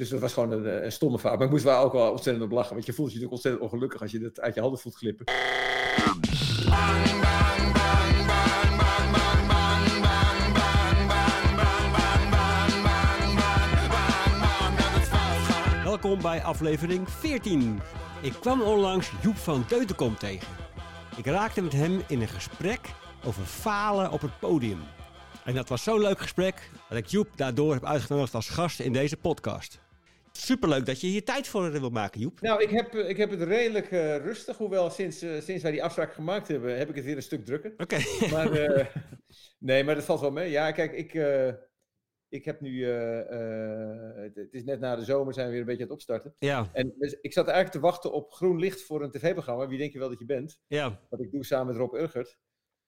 Dus dat was gewoon een, een stomme fout. Maar ik moest wel ook wel ontzettend op lachen. Want je voelt je natuurlijk ontzettend ongelukkig als je dat uit je handen voelt glippen. Welkom bij aflevering 14. Ik kwam onlangs Joep van Deutenkom tegen. Ik raakte met hem in een gesprek over falen op het podium. En dat was zo'n leuk gesprek dat ik Joep daardoor heb uitgenodigd als gast in deze podcast. Superleuk dat je hier tijd voor wil maken, Joep. Nou, ik heb, ik heb het redelijk uh, rustig. Hoewel sinds, uh, sinds wij die afspraak gemaakt hebben, heb ik het weer een stuk drukker. Oké. Okay. Maar, uh, nee, maar dat valt wel mee. Ja, kijk, ik, ik heb nu. Het, het, is net na de zomer, zijn we weer een beetje aan het opstarten. Ja. En dus ik zat eigenlijk te wachten op groen licht voor een tv-programma. Wie denk je wel dat je bent? Ja. Wat ik doe samen met Rob Urgert.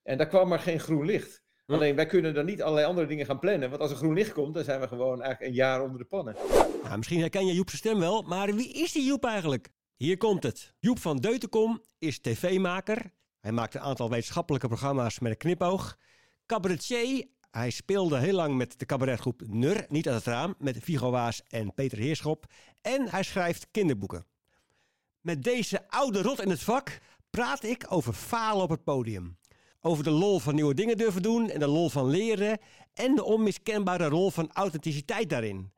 En daar kwam maar geen groen licht. Alleen wij kunnen dan niet allerlei andere dingen gaan plannen. Want als er groen licht komt, dan zijn we gewoon eigenlijk een jaar onder de pannen. Nou, misschien herken je Joep's stem wel, maar wie is die Joep eigenlijk? Hier komt het. Joep van Deutenkom is tv-maker. Hij maakt een aantal wetenschappelijke programma's met een knipoog. Cabaretier. Hij speelde heel lang met de cabaretgroep Nur, niet uit het raam, met Vigo Waas en Peter Heerschop. En hij schrijft kinderboeken. Met deze oude rot in het vak praat ik over falen op het podium. Over de lol van nieuwe dingen durven doen en de lol van leren en de onmiskenbare rol van authenticiteit daarin.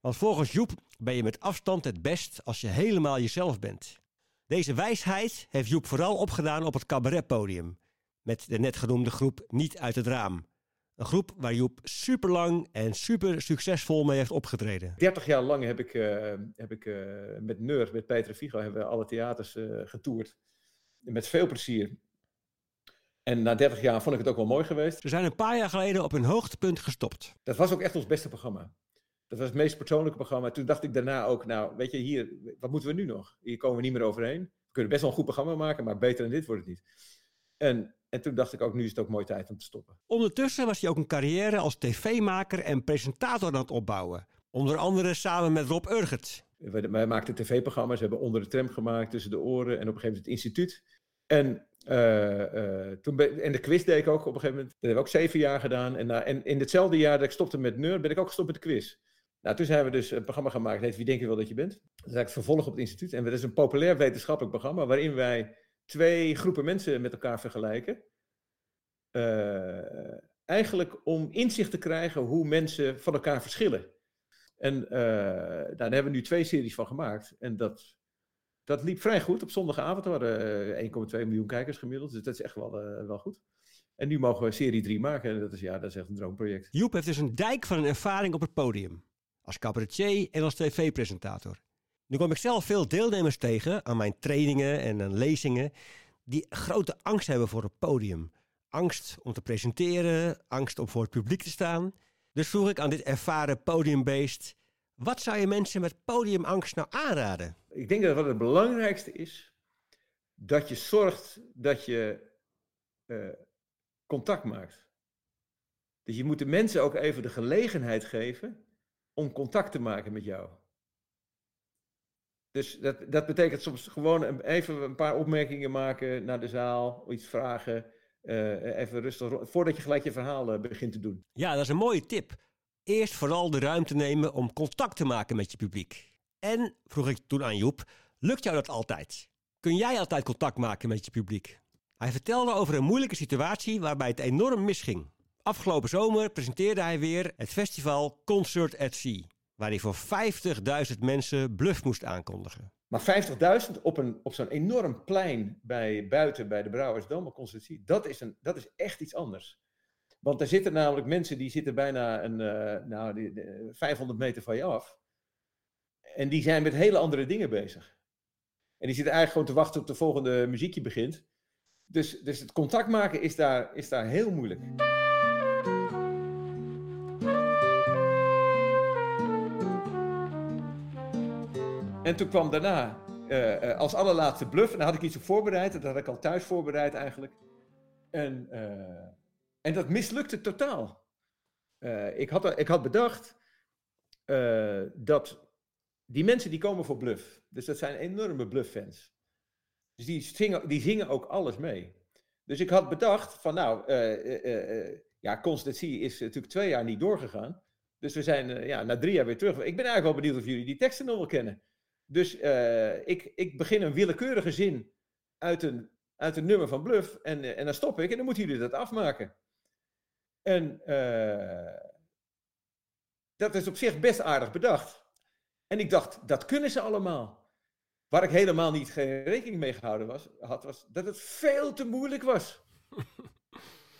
Want volgens Joep ben je met afstand het best als je helemaal jezelf bent. Deze wijsheid heeft Joep vooral opgedaan op het cabaretpodium. Met de net genoemde groep Niet uit het Raam. Een groep waar Joep super lang en super succesvol mee heeft opgetreden. 30 jaar lang heb ik, uh, heb ik uh, met Neur, met Peter Figo, hebben we alle theaters uh, getoerd. Met veel plezier. En na 30 jaar vond ik het ook wel mooi geweest. Ze zijn een paar jaar geleden op hun hoogtepunt gestopt. Dat was ook echt ons beste programma. Dat was het meest persoonlijke programma. Toen dacht ik daarna ook, nou, weet je, hier, wat moeten we nu nog? Hier komen we niet meer overheen. We kunnen best wel een goed programma maken, maar beter dan dit wordt het niet. En, en toen dacht ik ook, nu is het ook mooi tijd om te stoppen. Ondertussen was hij ook een carrière als tv-maker en presentator aan het opbouwen. Onder andere samen met Rob Urgert. Wij maakten tv-programma's, we hebben Onder de Tram gemaakt, Tussen de Oren en op een gegeven moment het instituut. En, uh, uh, toen en de quiz deed ik ook op een gegeven moment. Dat hebben we ook zeven jaar gedaan. En, uh, en in hetzelfde jaar dat ik stopte met Nerd, ben ik ook gestopt met de quiz. Nou, toen zijn we dus een programma gemaakt, dat heet Wie denk je wel dat je bent? Dat is eigenlijk vervolg op het instituut. En dat is een populair wetenschappelijk programma, waarin wij twee groepen mensen met elkaar vergelijken. eigenlijk om inzicht te krijgen hoe mensen van elkaar verschillen. En nou, daar hebben we nu twee series van gemaakt. En dat, dat liep vrij goed op zondagavond. We hadden 1,2 miljoen kijkers gemiddeld. Dus dat is echt wel, uh, wel goed. En nu mogen we serie 3 maken. En dat is, ja, dat is echt een droomproject. Joep heeft dus een dijk van een ervaring op het podium. Als cabaretier en als tv-presentator. Nu kom ik zelf veel deelnemers tegen aan mijn trainingen en aan lezingen. Die grote angst hebben voor het podium. Angst om te presenteren, angst om voor het publiek te staan. Dus vroeg ik aan dit ervaren podiumbeest... Wat zou je mensen met podiumangst nou aanraden? Ik denk dat wat het belangrijkste is, dat je zorgt dat je uh, contact maakt. Dus je moet de mensen ook even de gelegenheid geven om contact te maken met jou. Dus dat, dat betekent soms gewoon even een paar opmerkingen maken naar de zaal, iets vragen, uh, even rustig, voordat je gelijk je verhaal uh, begint te doen. Ja, dat is een mooie tip. Eerst vooral de ruimte nemen om contact te maken met je publiek. En, vroeg ik toen aan Joep, lukt jou dat altijd? Kun jij altijd contact maken met je publiek? Hij vertelde over een moeilijke situatie waarbij het enorm misging. Afgelopen zomer presenteerde hij weer het festival Concert at Sea, waar hij voor 50.000 mensen bluff moest aankondigen. Maar 50.000 op, een, op zo'n enorm plein bij, buiten bij de Brouwersdam, op Concert dat is, een, dat is echt iets anders. Want er zitten namelijk mensen die zitten bijna een, uh, nou, die, 500 meter van je af. En die zijn met hele andere dingen bezig. En die zitten eigenlijk gewoon te wachten op de volgende muziekje begint. Dus, dus het contact maken is daar, is daar heel moeilijk. En toen kwam daarna uh, als allerlaatste bluff. En daar had ik iets op voorbereid. Dat had ik al thuis voorbereid eigenlijk. En, en dat mislukte totaal. ik, had, ik had bedacht dat die mensen die komen voor bluff. Dus dat zijn enorme bluff-fans. Dus die zingen, die zingen ook alles mee. Dus ik had bedacht van nou, uh, ja, Constantie is natuurlijk twee jaar niet doorgegaan. Dus we zijn eh, ja, na drie jaar weer terug. Ik ben eigenlijk wel benieuwd of jullie die teksten nog wel kennen. Dus eh, ik, ik begin een willekeurige zin uit een, uit een nummer van Bluff. En, eh, en dan stop ik en dan moeten jullie dat afmaken. En dat is op zich best aardig bedacht. En ik dacht, dat kunnen ze allemaal. Waar ik helemaal niet geen rekening mee gehouden was, had, was dat het veel te moeilijk was.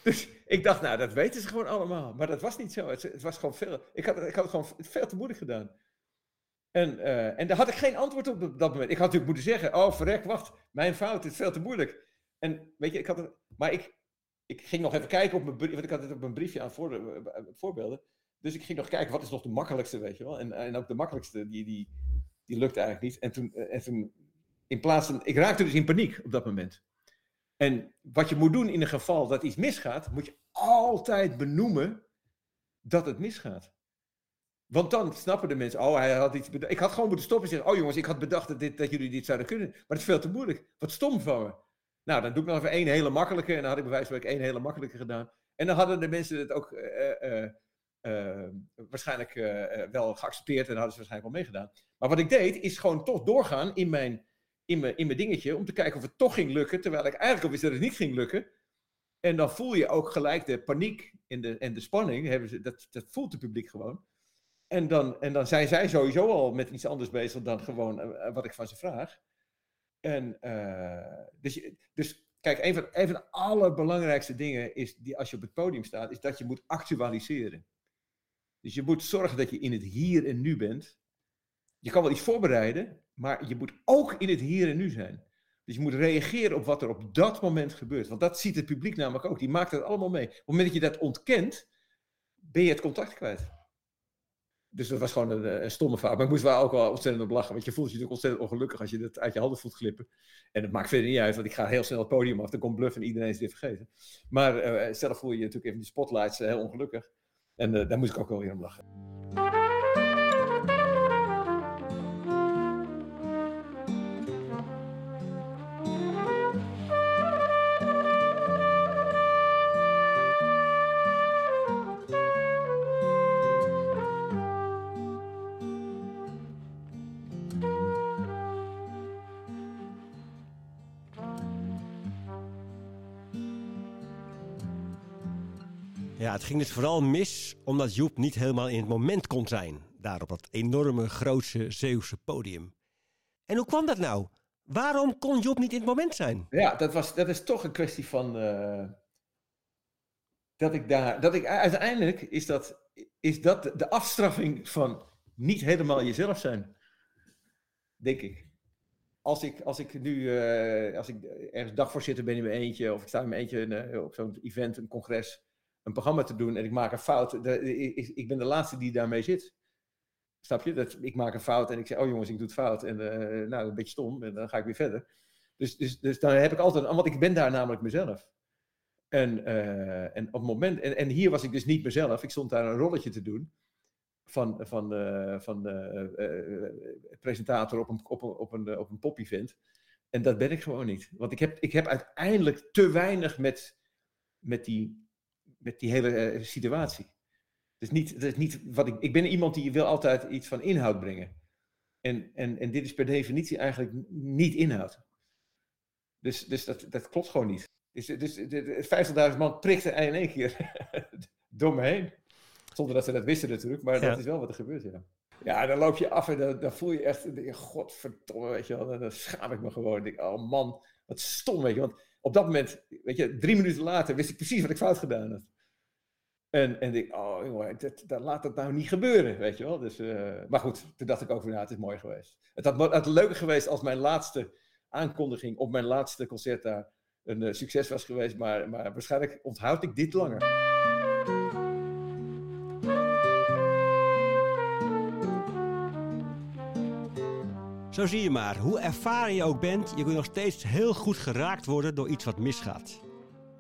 Dus ik dacht, nou, dat weten ze gewoon allemaal. Maar dat was niet zo. Het, het was gewoon veel. Ik had, ik had het gewoon veel te moeilijk gedaan. En, uh, en daar had ik geen antwoord op op dat moment. Ik had natuurlijk moeten zeggen: Oh, verrek, wacht, mijn fout, het is veel te moeilijk. En weet je, ik had het. Maar ik, ik ging nog even kijken op mijn brief, want ik had het op mijn briefje aan voor, uh, voorbeelden. Dus ik ging nog kijken, wat is nog de makkelijkste, weet je wel. En, en ook de makkelijkste, die, die, die lukte eigenlijk niet. En toen, en toen, in plaats van. Ik raakte dus in paniek op dat moment. En wat je moet doen in een geval dat iets misgaat, moet je altijd benoemen dat het misgaat. Want dan snappen de mensen, oh, hij had iets. Ik had gewoon moeten stoppen en zeggen, oh jongens, ik had bedacht dat, dit, dat jullie dit zouden kunnen. Maar het is veel te moeilijk. Wat stom van me. Nou, dan doe ik nog even één hele makkelijke. En dan had ik bij wijze van één hele makkelijke gedaan. En dan hadden de mensen het ook uh, uh, uh, waarschijnlijk wel geaccepteerd. En hadden ze waarschijnlijk wel meegedaan. Maar wat ik deed, is gewoon toch doorgaan in mijn in mijn, in mijn dingetje om te kijken of het toch ging lukken, terwijl ik eigenlijk al wist dat het niet ging lukken. En dan voel je ook gelijk de paniek en de, en de spanning, hebben ze, dat, dat voelt het publiek gewoon. En dan, en dan zijn zij sowieso al met iets anders bezig dan gewoon eh, eh, wat ik van ze vraag. En uh, dus, dus kijk, een van, een van de allerbelangrijkste dingen is, die als je op het podium staat, is dat je moet actualiseren. Dus je moet zorgen dat je in het hier en nu bent. Je kan wel iets voorbereiden, maar je moet ook in het hier en nu zijn. Dus je moet reageren op wat er op dat moment gebeurt. Want dat ziet het publiek namelijk ook. Die maakt het allemaal mee. Op het moment dat je dat ontkent, ben je het contact kwijt. Dus dat was gewoon een, een stomme fout. Maar ik moest wel ook wel ontzettend op lachen. Want je voelt je natuurlijk ontzettend ongelukkig als je dat uit je handen voelt glippen. En het maakt verder niet uit, want ik ga heel snel het podium af. Dan komt bluff en iedereen is dit vergeten. Maar uh, zelf voel je je natuurlijk even die spotlights uh, heel ongelukkig. En daar moest ik ook wel weer om lachen. Ging dus vooral mis omdat Joep niet helemaal in het moment kon zijn. Daar op dat enorme, grootse Zeeuwse podium. En hoe kwam dat nou? Waarom kon Joep niet in het moment zijn? Ja, dat, was, dat is toch een kwestie van. Uh, dat ik daar. Dat ik, uiteindelijk is dat, is dat de afstraffing van niet helemaal jezelf zijn. Denk ik. Als ik, als ik nu. Uh, als ik ergens dagvoorzitter ben in mijn eentje. of ik sta in mijn eentje uh, op zo'n event, een congres een programma te doen en ik maak een fout, ik, ik ben de laatste die daarmee zit. Snap je? Dat, ik maak een fout en ik zeg, oh jongens, ik doe het fout. En uh, nou, een beetje stom. En dan ga ik weer verder. Dus, dus, dus dan heb ik altijd, want ik ben daar namelijk mezelf. En, uh, en op het moment, en, en hier was ik dus niet mezelf. Ik stond daar een rolletje te doen. Van, van, uh, van presentator op een, op een, op een, op een pop-event. En dat ben ik gewoon niet. Want ik heb, ik heb uiteindelijk te weinig met, met die met die hele uh, situatie. Dus niet, dat is niet wat ik, ik ben iemand die wil altijd iets van inhoud brengen. En, en, en dit is per definitie eigenlijk niet inhoud. Dus, dus dat, dat klopt gewoon niet. Dus, dus 50.000 man prikte in één keer door me heen. Zonder dat ze dat wisten natuurlijk, maar dat is wel wat er gebeurt, ja. Ja, dan loop je af en dan, dan voel je echt, godverdomme, weet je wel. Dan, schaam ik me gewoon. Ik denk, oh man, wat stom, weet je. Want op dat moment, weet je, drie minuten later wist ik precies wat ik fout gedaan had. En, en ik, oh jongen, dat, dat, laat dat nou niet gebeuren, weet je wel. Dus, uh, maar goed, toen dacht ik ook van, ja, het is mooi geweest. Het had, het leuker geweest als mijn laatste aankondiging op mijn laatste concert daar een uh, succes was geweest. Maar, maar waarschijnlijk onthoud ik dit langer. Zo zie je maar, hoe ervaren je ook bent, je kunt nog steeds heel goed geraakt worden door iets wat misgaat.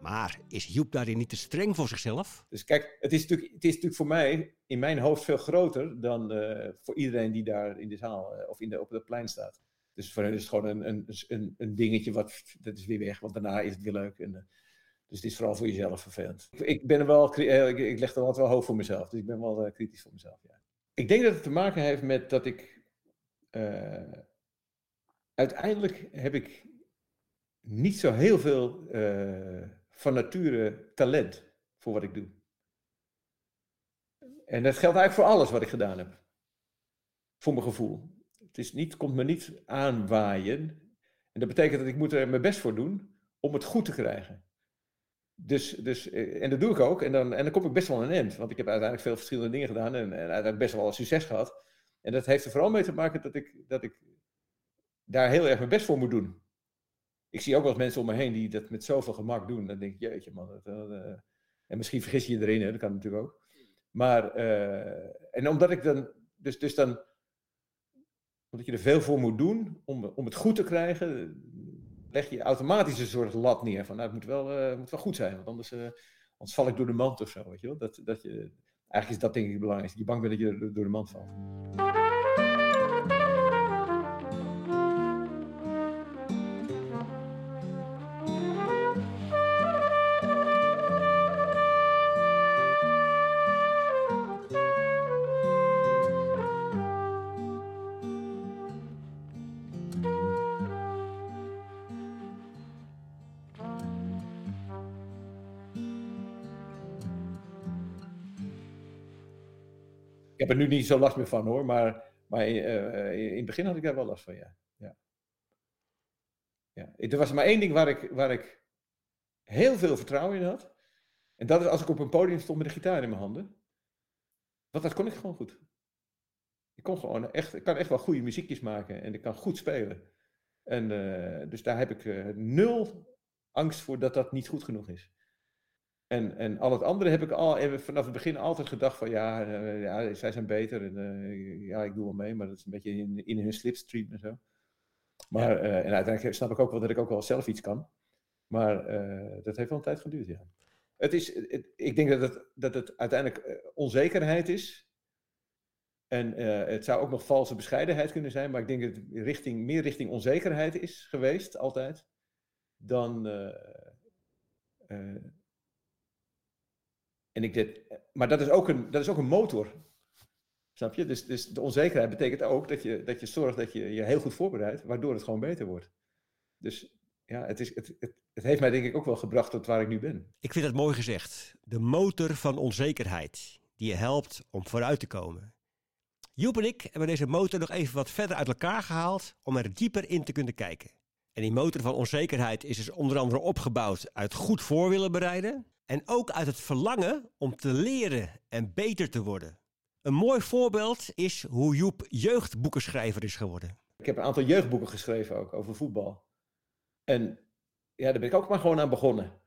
Maar is Joep daarin niet te streng voor zichzelf? Dus kijk, het is natuurlijk, het is natuurlijk voor mij in mijn hoofd veel groter dan uh, voor iedereen die daar in de zaal uh, of in de, op het plein staat. Dus voor hen is het gewoon een, een, een, een dingetje, wat, dat is weer weg, want daarna is het weer leuk. En, uh, Dus het is vooral voor jezelf vervelend. Ik, ben er wel, eh, ik, leg er altijd wel hoog voor mezelf. Dus ik ben wel kritisch voor mezelf. Ja. Ik denk dat het te maken heeft met dat ik. Uh, uiteindelijk heb ik niet zo heel veel uh, van nature talent voor wat ik doe. En dat geldt eigenlijk voor alles wat ik gedaan heb. Voor mijn gevoel. Het is niet, komt me niet aanwaaien. En dat betekent dat ik moet er mijn best voor doen om het goed te krijgen. Dus, dus, eh, en dat doe ik ook. En dan, en dan kom ik best wel een eind. Want ik heb uiteindelijk veel verschillende dingen gedaan. En, en uiteindelijk best wel succes gehad. En dat heeft er vooral mee te maken dat ik, dat ik daar heel erg mijn best voor moet doen. Ik zie ook wel eens mensen om me heen die dat met zoveel gemak doen. Dan denk ik, jeetje man. Dat, uh, en misschien vergis je je erin, hè? dat kan natuurlijk ook. Maar, uh, en omdat ik dan, dus, dus dan, omdat je er veel voor moet doen om, om het goed te krijgen, leg je automatisch een soort lat neer. Van, nou, het moet wel, uh, moet wel goed zijn, want anders, anders val ik door de mand of zo. Weet je wel? Dat, dat je, eigenlijk is dat denk ik het belangrijkste. Je bang bent dat je door de mand valt. Heb er nu niet zo last meer van hoor, maar, maar uh, in het begin had ik daar wel last van, ja. ja. ja. Er was maar één ding waar ik, waar ik heel veel vertrouwen in had. En dat is als ik op een podium stond met een gitaar in mijn handen. Want dat kon ik gewoon goed. Ik kon gewoon echt, ik kan echt wel goede muziekjes maken en ik kan goed spelen. En uh, dus daar heb ik nul angst voor dat dat niet goed genoeg is. En, en al het andere heb ik al vanaf het begin altijd gedacht van ja, uh, ja zij zijn beter. En, uh, ja, ik doe wel mee, maar dat is een beetje in, in hun slipstream en zo. Maar, uh, en uiteindelijk snap ik ook wel dat ik ook wel zelf iets kan. Maar dat heeft wel een tijd geduurd, ja. Het is, het, ik denk dat het, dat het uiteindelijk onzekerheid is. En het zou ook nog valse bescheidenheid kunnen zijn, maar ik denk dat het richting, meer richting onzekerheid is geweest, altijd, dan en ik dit, maar dat is ook een, dat is ook een motor. Snap je? Dus, dus de onzekerheid betekent ook dat je, dat je zorgt dat je je heel goed voorbereidt, waardoor het gewoon beter wordt. Dus ja, het, is, het, het, het, heeft mij denk ik ook wel gebracht tot waar ik nu ben. Ik vind het mooi gezegd. De motor van onzekerheid, die je helpt om vooruit te komen. Joep en ik hebben deze motor nog even wat verder uit elkaar gehaald om er dieper in te kunnen kijken. En die motor van onzekerheid is dus onder andere opgebouwd uit goed voor willen bereiden, en ook uit het verlangen om te leren en beter te worden. Een mooi voorbeeld is hoe Joep jeugdboekenschrijver is geworden. Ik heb een aantal jeugdboeken geschreven ook over voetbal. En ja, daar ben ik ook maar gewoon aan begonnen.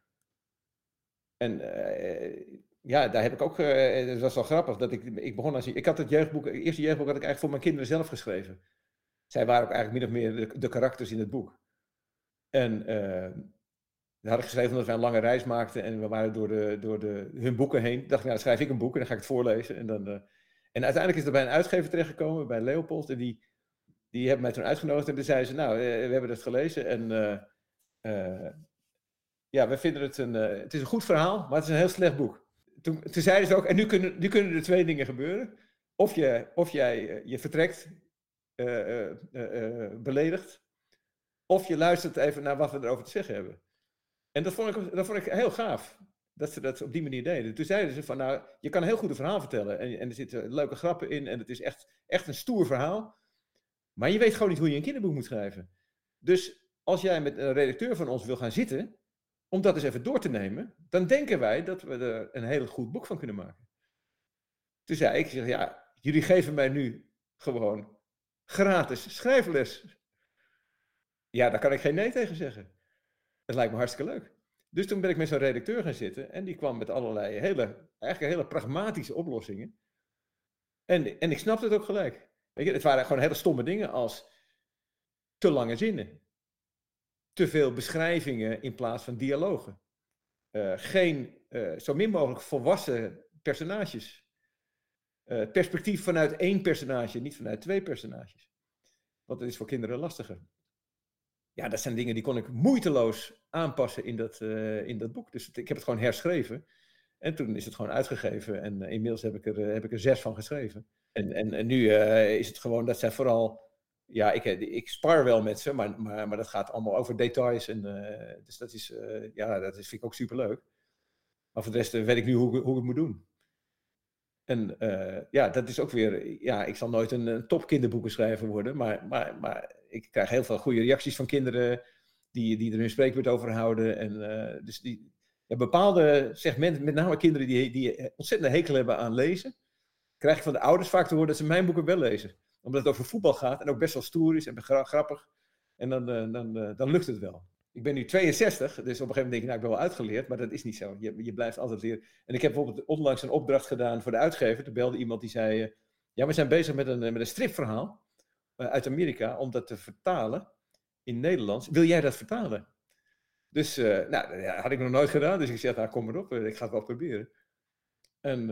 En uh, ja, daar heb ik ook, uh, dat was wel grappig, dat ik, ik begon als, ik had het jeugdboek, het eerste jeugdboek had ik eigenlijk voor mijn kinderen zelf geschreven. Zij waren ook eigenlijk min of meer de, karakters in het boek. En uh, dat had ik geschreven omdat wij een lange reis maakten en we waren door, de, door de, hun boeken heen. Ik dacht, nou, dan schrijf ik een boek en dan ga ik het voorlezen. En, dan, uh, en uiteindelijk is er bij een uitgever terechtgekomen, bij Leopold. En die, die hebben mij toen uitgenodigd en toen zeiden ze, nou, uh, we hebben het gelezen. En uh, ja, we vinden het een, het is een goed verhaal, maar het is een heel slecht boek. Toen, toen zeiden ze ook, en nu kunnen, nu kunnen er twee dingen gebeuren. Of, je, of jij je vertrekt beledigd, of je luistert even naar wat we erover te zeggen hebben. En dat vond, ik, dat vond ik heel gaaf. Dat ze dat op die manier deden. Toen zeiden ze van, nou, je kan een heel goed verhaal vertellen. En, en er zitten leuke grappen in. En het is echt, echt een stoer verhaal. Maar je weet gewoon niet hoe je een kinderboek moet schrijven. Dus als jij met een redacteur van ons wil gaan zitten, om dat eens even door te nemen, dan denken wij dat we er een heel goed boek van kunnen maken. Toen zei ik, ja, jullie geven mij nu gewoon gratis schrijfles. Ja, daar kan ik geen nee tegen zeggen. Het lijkt me hartstikke leuk. Dus toen ben ik met zo'n redacteur gaan zitten en die kwam met allerlei hele, eigenlijk hele pragmatische oplossingen. En, en ik snapte het ook gelijk. Weet je, het waren gewoon hele stomme dingen als te lange zinnen. Te veel beschrijvingen in plaats van dialogen. Uh, geen, uh, zo min mogelijk volwassen personages. Uh, perspectief vanuit één personage, niet vanuit twee personages. Want dat is voor kinderen lastiger. Ja, dat zijn dingen die kon ik moeiteloos aanpassen in dat, in dat boek. Dus ik heb het gewoon herschreven. En toen is het gewoon uitgegeven en inmiddels heb ik, er, heb ik er zes van geschreven. En, en, en nu is het gewoon dat zij vooral ja, ik, ik spar wel met ze, maar, maar, maar dat gaat allemaal over details. En, dus dat is, ja, dat is, vind ik ook superleuk. Maar voor de rest weet ik nu hoe, hoe ik het moet doen. En ja, dat is ook weer, ja, ik zal nooit een, een topkinderboekenschrijver worden, maar, maar, maar ik krijg heel veel goede reacties van kinderen die, die er hun spreekwoord over houden. En uh, dus die, bepaalde segmenten, met name kinderen die, die ontzettend hekel hebben aan lezen, krijg ik van de ouders vaak te horen dat ze mijn boeken wel lezen. Omdat het over voetbal gaat en ook best wel stoer is en grappig. En dan, uh, dan, dan lukt het wel ik ben nu 62, dus op een gegeven moment denk ik, nou, ik ben wel uitgeleerd, maar dat is niet zo. Je, je blijft altijd leren. En ik heb bijvoorbeeld onlangs een opdracht gedaan voor de uitgever. Toen belde iemand die zei, ja, we zijn bezig met een, met een stripverhaal uit Amerika, om dat te vertalen in Nederlands. Wil jij dat vertalen? Dus, uh, nou, ja, had ik nog nooit gedaan, dus ik zeg, nou, kom maar op, ik ga het wel proberen. En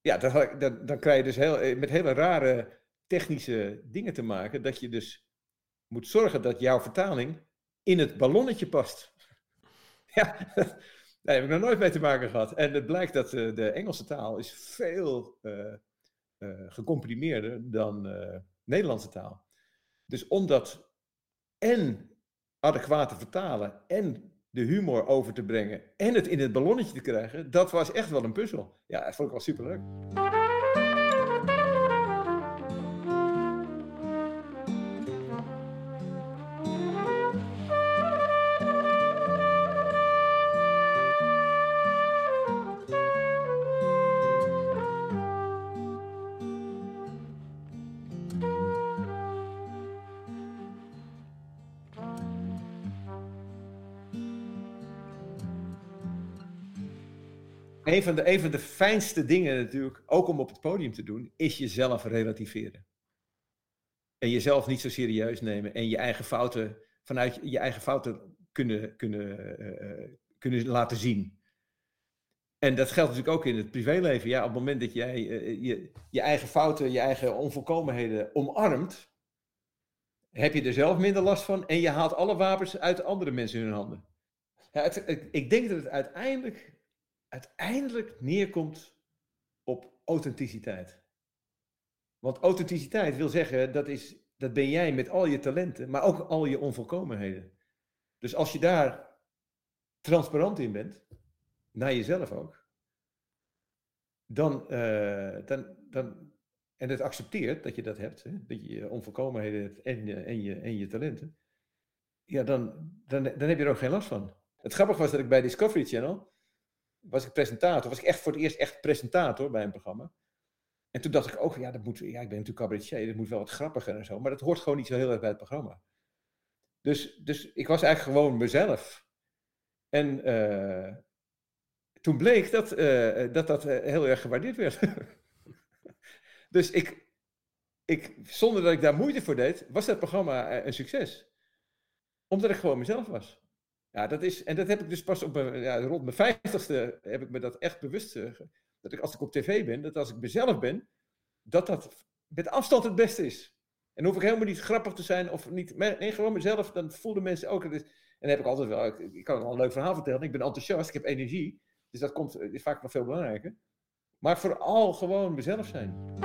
ja, dan, krijg je dus heel, met hele rare technische dingen te maken, dat je dus moet zorgen dat jouw vertaling in het ballonnetje past. ja, daar heb ik nog nooit mee te maken gehad. En het blijkt dat de Engelse taal is veel uh, gecomprimeerder dan Nederlandse taal. Dus om dat en adequaat te vertalen en de humor over te brengen en het in het ballonnetje te krijgen, dat was echt wel een puzzel. Ja, dat vond ik wel superleuk. Een van, de, de fijnste dingen natuurlijk, ook om op het podium te doen, is jezelf relativeren. En jezelf niet zo serieus nemen en je eigen fouten, vanuit je eigen fouten kunnen, kunnen, uh, kunnen laten zien. En dat geldt natuurlijk ook in het privéleven. Ja, op het moment dat jij uh, je, je eigen fouten, je eigen onvolkomenheden omarmt, heb je er zelf minder last van en je haalt alle wapens uit andere mensen hun handen. Ja, ik denk dat het uiteindelijk uiteindelijk neerkomt op authenticiteit. Want authenticiteit wil zeggen, dat, is, dat ben jij met al je talenten, maar ook al je onvolkomenheden. Dus als je daar transparant in bent, naar jezelf ook, dan, uh, dan, dan, en het accepteert dat je dat hebt, hè, dat je je onvolkomenheden hebt en je, en je, en je talenten, ja, dan, dan, dan heb je er ook geen last van. Het grappige was dat ik bij Discovery Channel, was ik presentator. Was ik echt voor het eerst echt presentator bij een programma. En toen dacht ik ook, ja, dat moet, ja ik ben natuurlijk cabaretier, dat moet wel wat grappiger en zo. Maar dat hoort gewoon niet zo heel erg bij het programma. Dus, dus ik was eigenlijk gewoon mezelf. En uh, toen bleek dat uh, dat, dat heel erg gewaardeerd werd. dus ik, ik, zonder dat ik daar moeite voor deed, was dat programma een succes. Omdat ik gewoon mezelf was. Ja, dat is, en dat heb ik dus pas op mijn, ja, rond mijn vijftigste heb ik me dat echt bewust. Uh, dat ik als ik op tv ben, dat als ik mezelf ben, dat dat met afstand het beste is. En hoef ik helemaal niet grappig te zijn of niet. Nee, gewoon mezelf, dan voelen mensen ook. En dan heb ik altijd wel, ik, ik kan wel een leuk verhaal vertellen. Ik ben enthousiast, ik heb energie. Dus dat komt, is vaak nog veel belangrijker. Maar vooral gewoon mezelf zijn.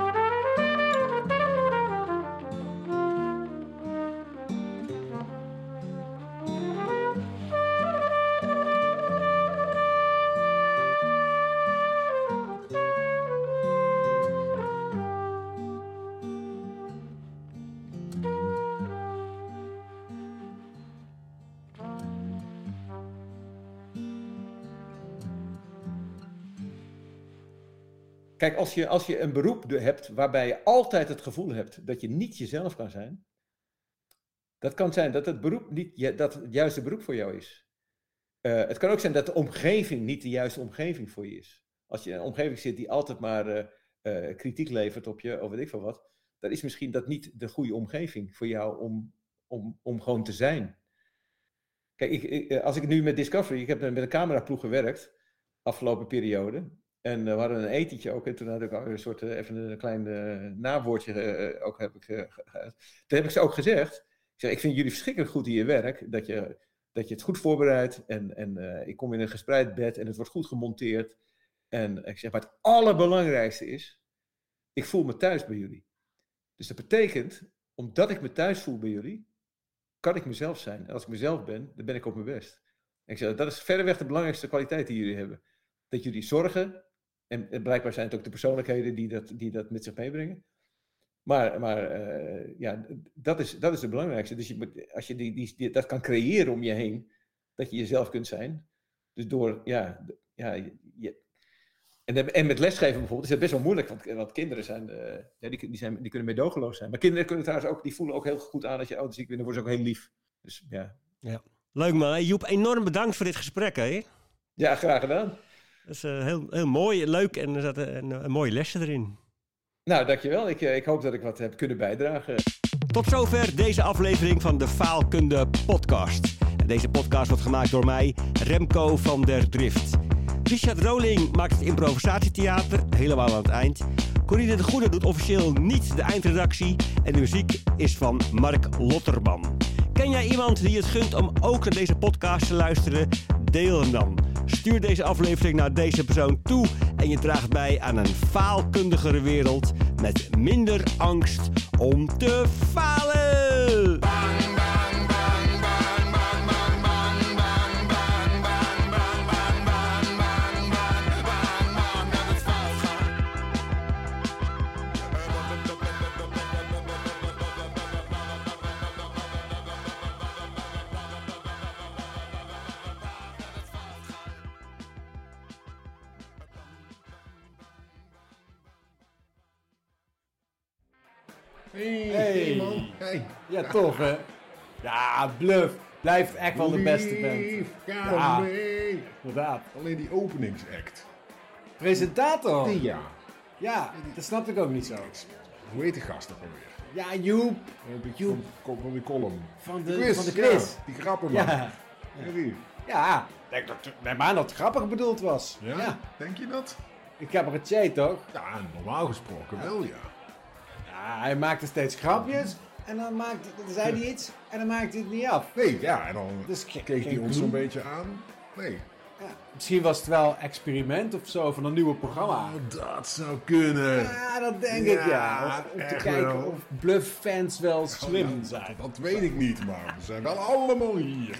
Kijk, als je, als je een beroep hebt waarbij je altijd het gevoel hebt dat je niet jezelf kan zijn, dat kan zijn dat het beroep niet dat het juiste beroep voor jou is. Uh, het kan ook zijn dat de omgeving niet de juiste omgeving voor je is. Als je in een omgeving zit die altijd maar uh, uh, kritiek levert op je, of weet ik veel wat, dan is misschien dat niet de goede omgeving voor jou om, om, om gewoon te zijn. Kijk, ik, als ik nu met Discovery, ik heb met een cameraploeg gewerkt, afgelopen periode. En we hadden een etentje ook. En toen had ik ook een soort, even een klein nawoordje ook heb ik, Toen heb ik ze ook gezegd. Ik zeg, ik vind jullie verschrikkelijk goed in je werk, dat je, dat je het goed voorbereidt. En, en eh, ik kom in een gespreid bed en het wordt goed gemonteerd. En ik zeg, maar het allerbelangrijkste is, ik voel me thuis bij jullie. Dus dat betekent, omdat ik me thuis voel bij jullie, kan ik mezelf zijn. En als ik mezelf ben, dan ben ik op mijn best. Ik zeg, dat is verreweg de belangrijkste kwaliteit die jullie hebben. Dat jullie zorgen, en, blijkbaar zijn het ook de persoonlijkheden die dat, die dat met zich meebrengen. Maar, maar uh, ja, dat is, dat is het belangrijkste. Dus je, als je die, die, dat kan creëren om je heen, dat je jezelf kunt zijn. Dus door, ja, ja je, en, en met lesgeven bijvoorbeeld is het best wel moeilijk, want, want kinderen zijn, uh, ja, die, die, zijn, die kunnen meedogenloos zijn. Maar kinderen kunnen trouwens ook, die voelen ook heel goed aan dat je auto ziek bent, dan worden ze ook heel lief. Dus ja. ja. Leuk man. Joep, enorm bedankt voor dit gesprek hè. Ja, graag gedaan. Dat is uh, heel, heel mooi, leuk en er zat een, een, mooie lessen erin. Nou, dankjewel. Ik, ik hoop dat ik wat heb kunnen bijdragen. Tot zover deze aflevering van de Faalkunde podcast. Deze podcast wordt gemaakt door mij, Remco van der Drift. Richard Roling maakt het improvisatietheater, helemaal aan het eind. Corine de Goede doet officieel niet de eindredactie. En de muziek is van Mark Lotterman. Ken jij iemand die het gunt om ook naar deze podcast te luisteren? Deel hem dan. Stuur deze aflevering naar deze persoon toe en je draagt bij aan een faalkundigere wereld met minder angst om te falen. Ja, tof hè? Ja, Bluff. Blijft echt wel de beste band. Ja. Inderdaad. Alleen die openingsact. Presentator? Ja. Ja, dat snap ik ook niet zo. Hoe heet die gast toch alweer? Ja, Joep. Joep. Van, van die column. Van de quiz. Van de quiz. die grappen man. Ja. Ja? Ja, denk dat, neem aan dat het grappig bedoeld was. Ja? ja. Denk je dat? Ik heb er het toch? Ja, normaal gesproken wel, ja. Ja, hij maakte steeds grapjes. En dan, maakte, dan zei hij iets en dan maakte hij het niet af. Nee, ja, en dan dus keek hij ons zo'n beetje aan. Nee. Ja, misschien was het wel experiment of zo van een nieuwe programma. Oh, dat zou kunnen. Ja, dat denk ik ja. Om te kijken of bluff-fans wel slim oh, zijn. Dat, weet ik niet, maar we zijn wel allemaal hier.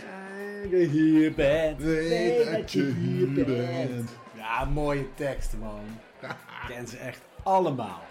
Ja, je hier bent. Weet dat je hier bent. Ja, mooie teksten, man. Ik ken ze echt allemaal.